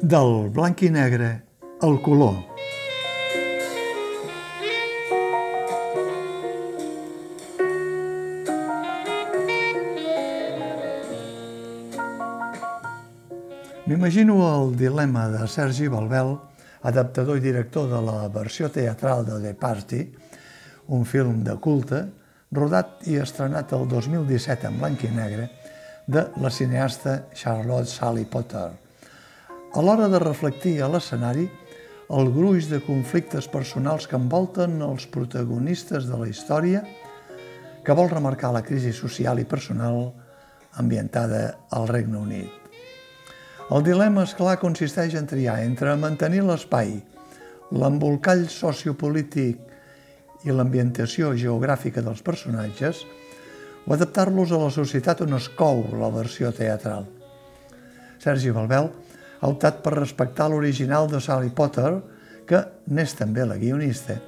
Del blanc i negre al color. M'imagino el dilema de Sergi Balbel, adaptador i director de la versió teatral de The Party, un film de culte, rodat i estrenat el 2017 en blanc i negre, de la cineasta Charlotte Sally Potter. A l'hora de reflectir a l'escenari el gruix de conflictes personals que envolten els protagonistes de la història, que vol remarcar la crisi social i personal ambientada al Regne Unit. El dilema, és clar consisteix en triar entre mantenir l'espai, l'embolcall sociopolític i l'ambientació geogràfica dels personatges o adaptar-los a la societat on es cou la versió teatral. Sergi Balbel ha optat per respectar l'original de Sally Potter, que n'és també la guionista.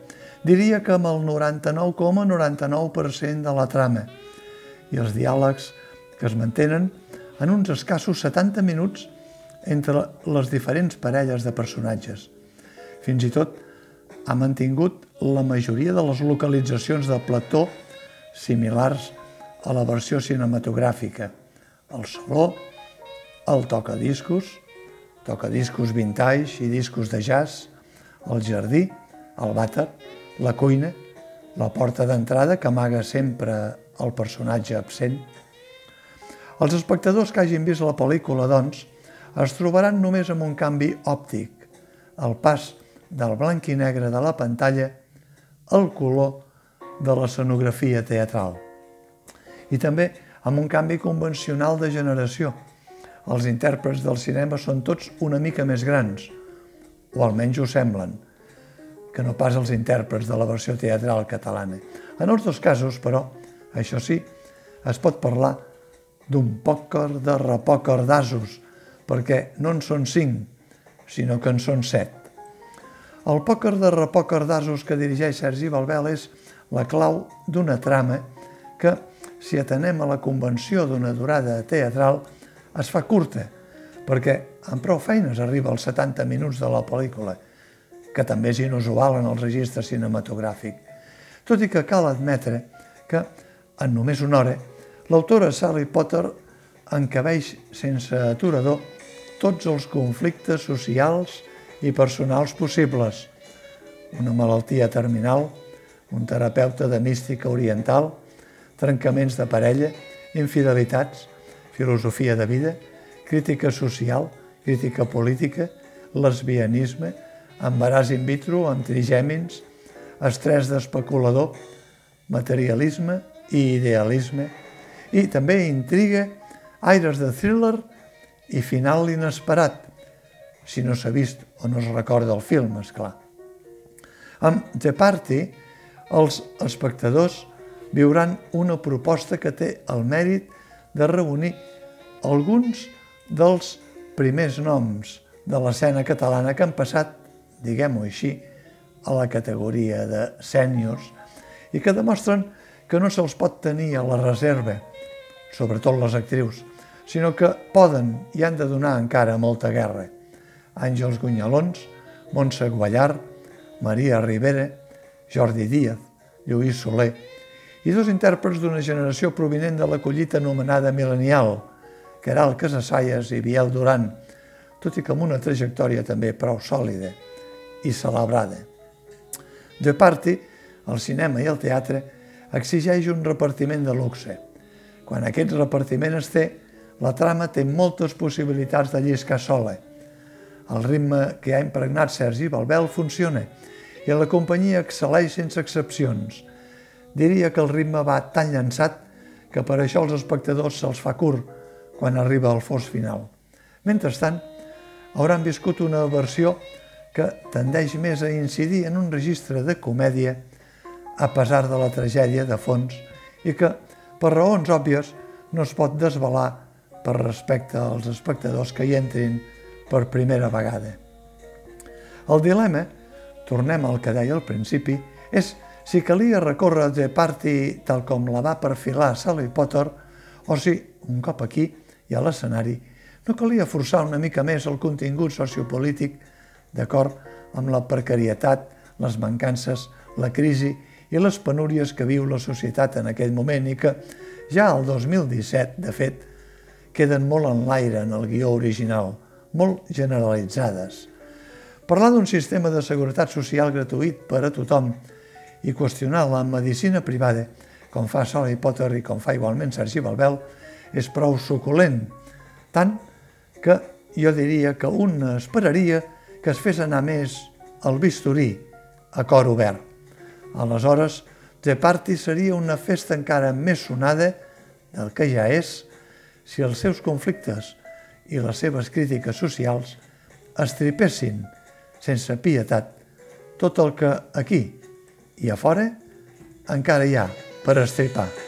Diria que amb el 99,99% ,99 de la trama i els diàlegs que es mantenen en uns escassos 70 minuts entre les diferents parelles de personatges. Fins i tot ha mantingut la majoria de les localitzacions de plató similars a la versió cinematogràfica. El saló, el tocadiscos, tocadiscos vintage i discos de jazz, el jardí, el vàter, la cuina, la porta d'entrada que amaga sempre el personatge absent. Els espectadors que hagin vist la pel·lícula, doncs, es trobaran només amb un canvi òptic, el pas del blanc i negre de la pantalla al color de l'escenografia teatral. I també amb un canvi convencional de generació. Els intèrprets del cinema són tots una mica més grans, o almenys ho semblen, que no pas els intèrprets de la versió teatral catalana. En els dos casos, però, això sí, es pot parlar d'un pòquer de repòquer d'asos, perquè no en són cinc, sinó que en són set. El pòquer de repòquer d'asos que dirigeix Sergi Balbel és la clau d'una trama que, si atenem a la convenció d'una durada teatral, es fa curta, perquè amb prou feines arriba als 70 minuts de la pel·lícula, que també és inusual en el registre cinematogràfic. Tot i que cal admetre que, en només una hora, l'autora Sally Potter encabeix sense aturador tots els conflictes socials i personals possibles. Una malaltia terminal, un terapeuta de mística oriental, trencaments de parella, infidelitats, filosofia de vida, crítica social, crítica política, lesbianisme, embaràs in vitro amb trigèmins, estrès d'especulador, materialisme i idealisme, i també intriga, aires de thriller i final inesperat, si no s'ha vist o no es recorda el film, és clar. Amb The Party, els espectadors viuran una proposta que té el mèrit de reunir alguns dels primers noms de l'escena catalana que han passat, diguem-ho així, a la categoria de sèniors i que demostren que no se'ls pot tenir a la reserva, sobretot les actrius, sinó que poden i han de donar encara molta guerra. Àngels Gunyalons, Montse Guallar, Maria Rivera, Jordi Díaz, Lluís Soler, i dos intèrprets d'una generació provinent de la collita anomenada milenial, Caral Casassaies i Biel Duran, tot i que amb una trajectòria també prou sòlida i celebrada. De parti, el cinema i el teatre exigeix un repartiment de luxe. Quan aquest repartiment es té, la trama té moltes possibilitats de lliscar sola. El ritme que ha impregnat Sergi Balbel funciona i la companyia excel·leix sense excepcions – diria que el ritme va tan llançat que per això als espectadors se'ls fa curt quan arriba al fos final. Mentrestant, hauran viscut una versió que tendeix més a incidir en un registre de comèdia a pesar de la tragèdia de fons i que, per raons òbvies, no es pot desvelar per respecte als espectadors que hi entrin per primera vegada. El dilema, tornem al que deia al principi, és si calia recórrer de Party tal com la va perfilar Sally Potter, o si, un cop aquí i a l'escenari, no calia forçar una mica més el contingut sociopolític d'acord amb la precarietat, les mancances, la crisi i les penúries que viu la societat en aquell moment i que ja el 2017, de fet, queden molt en l'aire en el guió original, molt generalitzades. Parlar d'un sistema de seguretat social gratuït per a tothom i qüestionar la medicina privada, com fa Soli Potter i com fa igualment Sergi Balbel, és prou suculent, tant que jo diria que un esperaria que es fes anar més al bisturí a cor obert. Aleshores, The Party seria una festa encara més sonada del que ja és si els seus conflictes i les seves crítiques socials estripessin sense pietat tot el que aquí i a fora encara hi ha per estripar.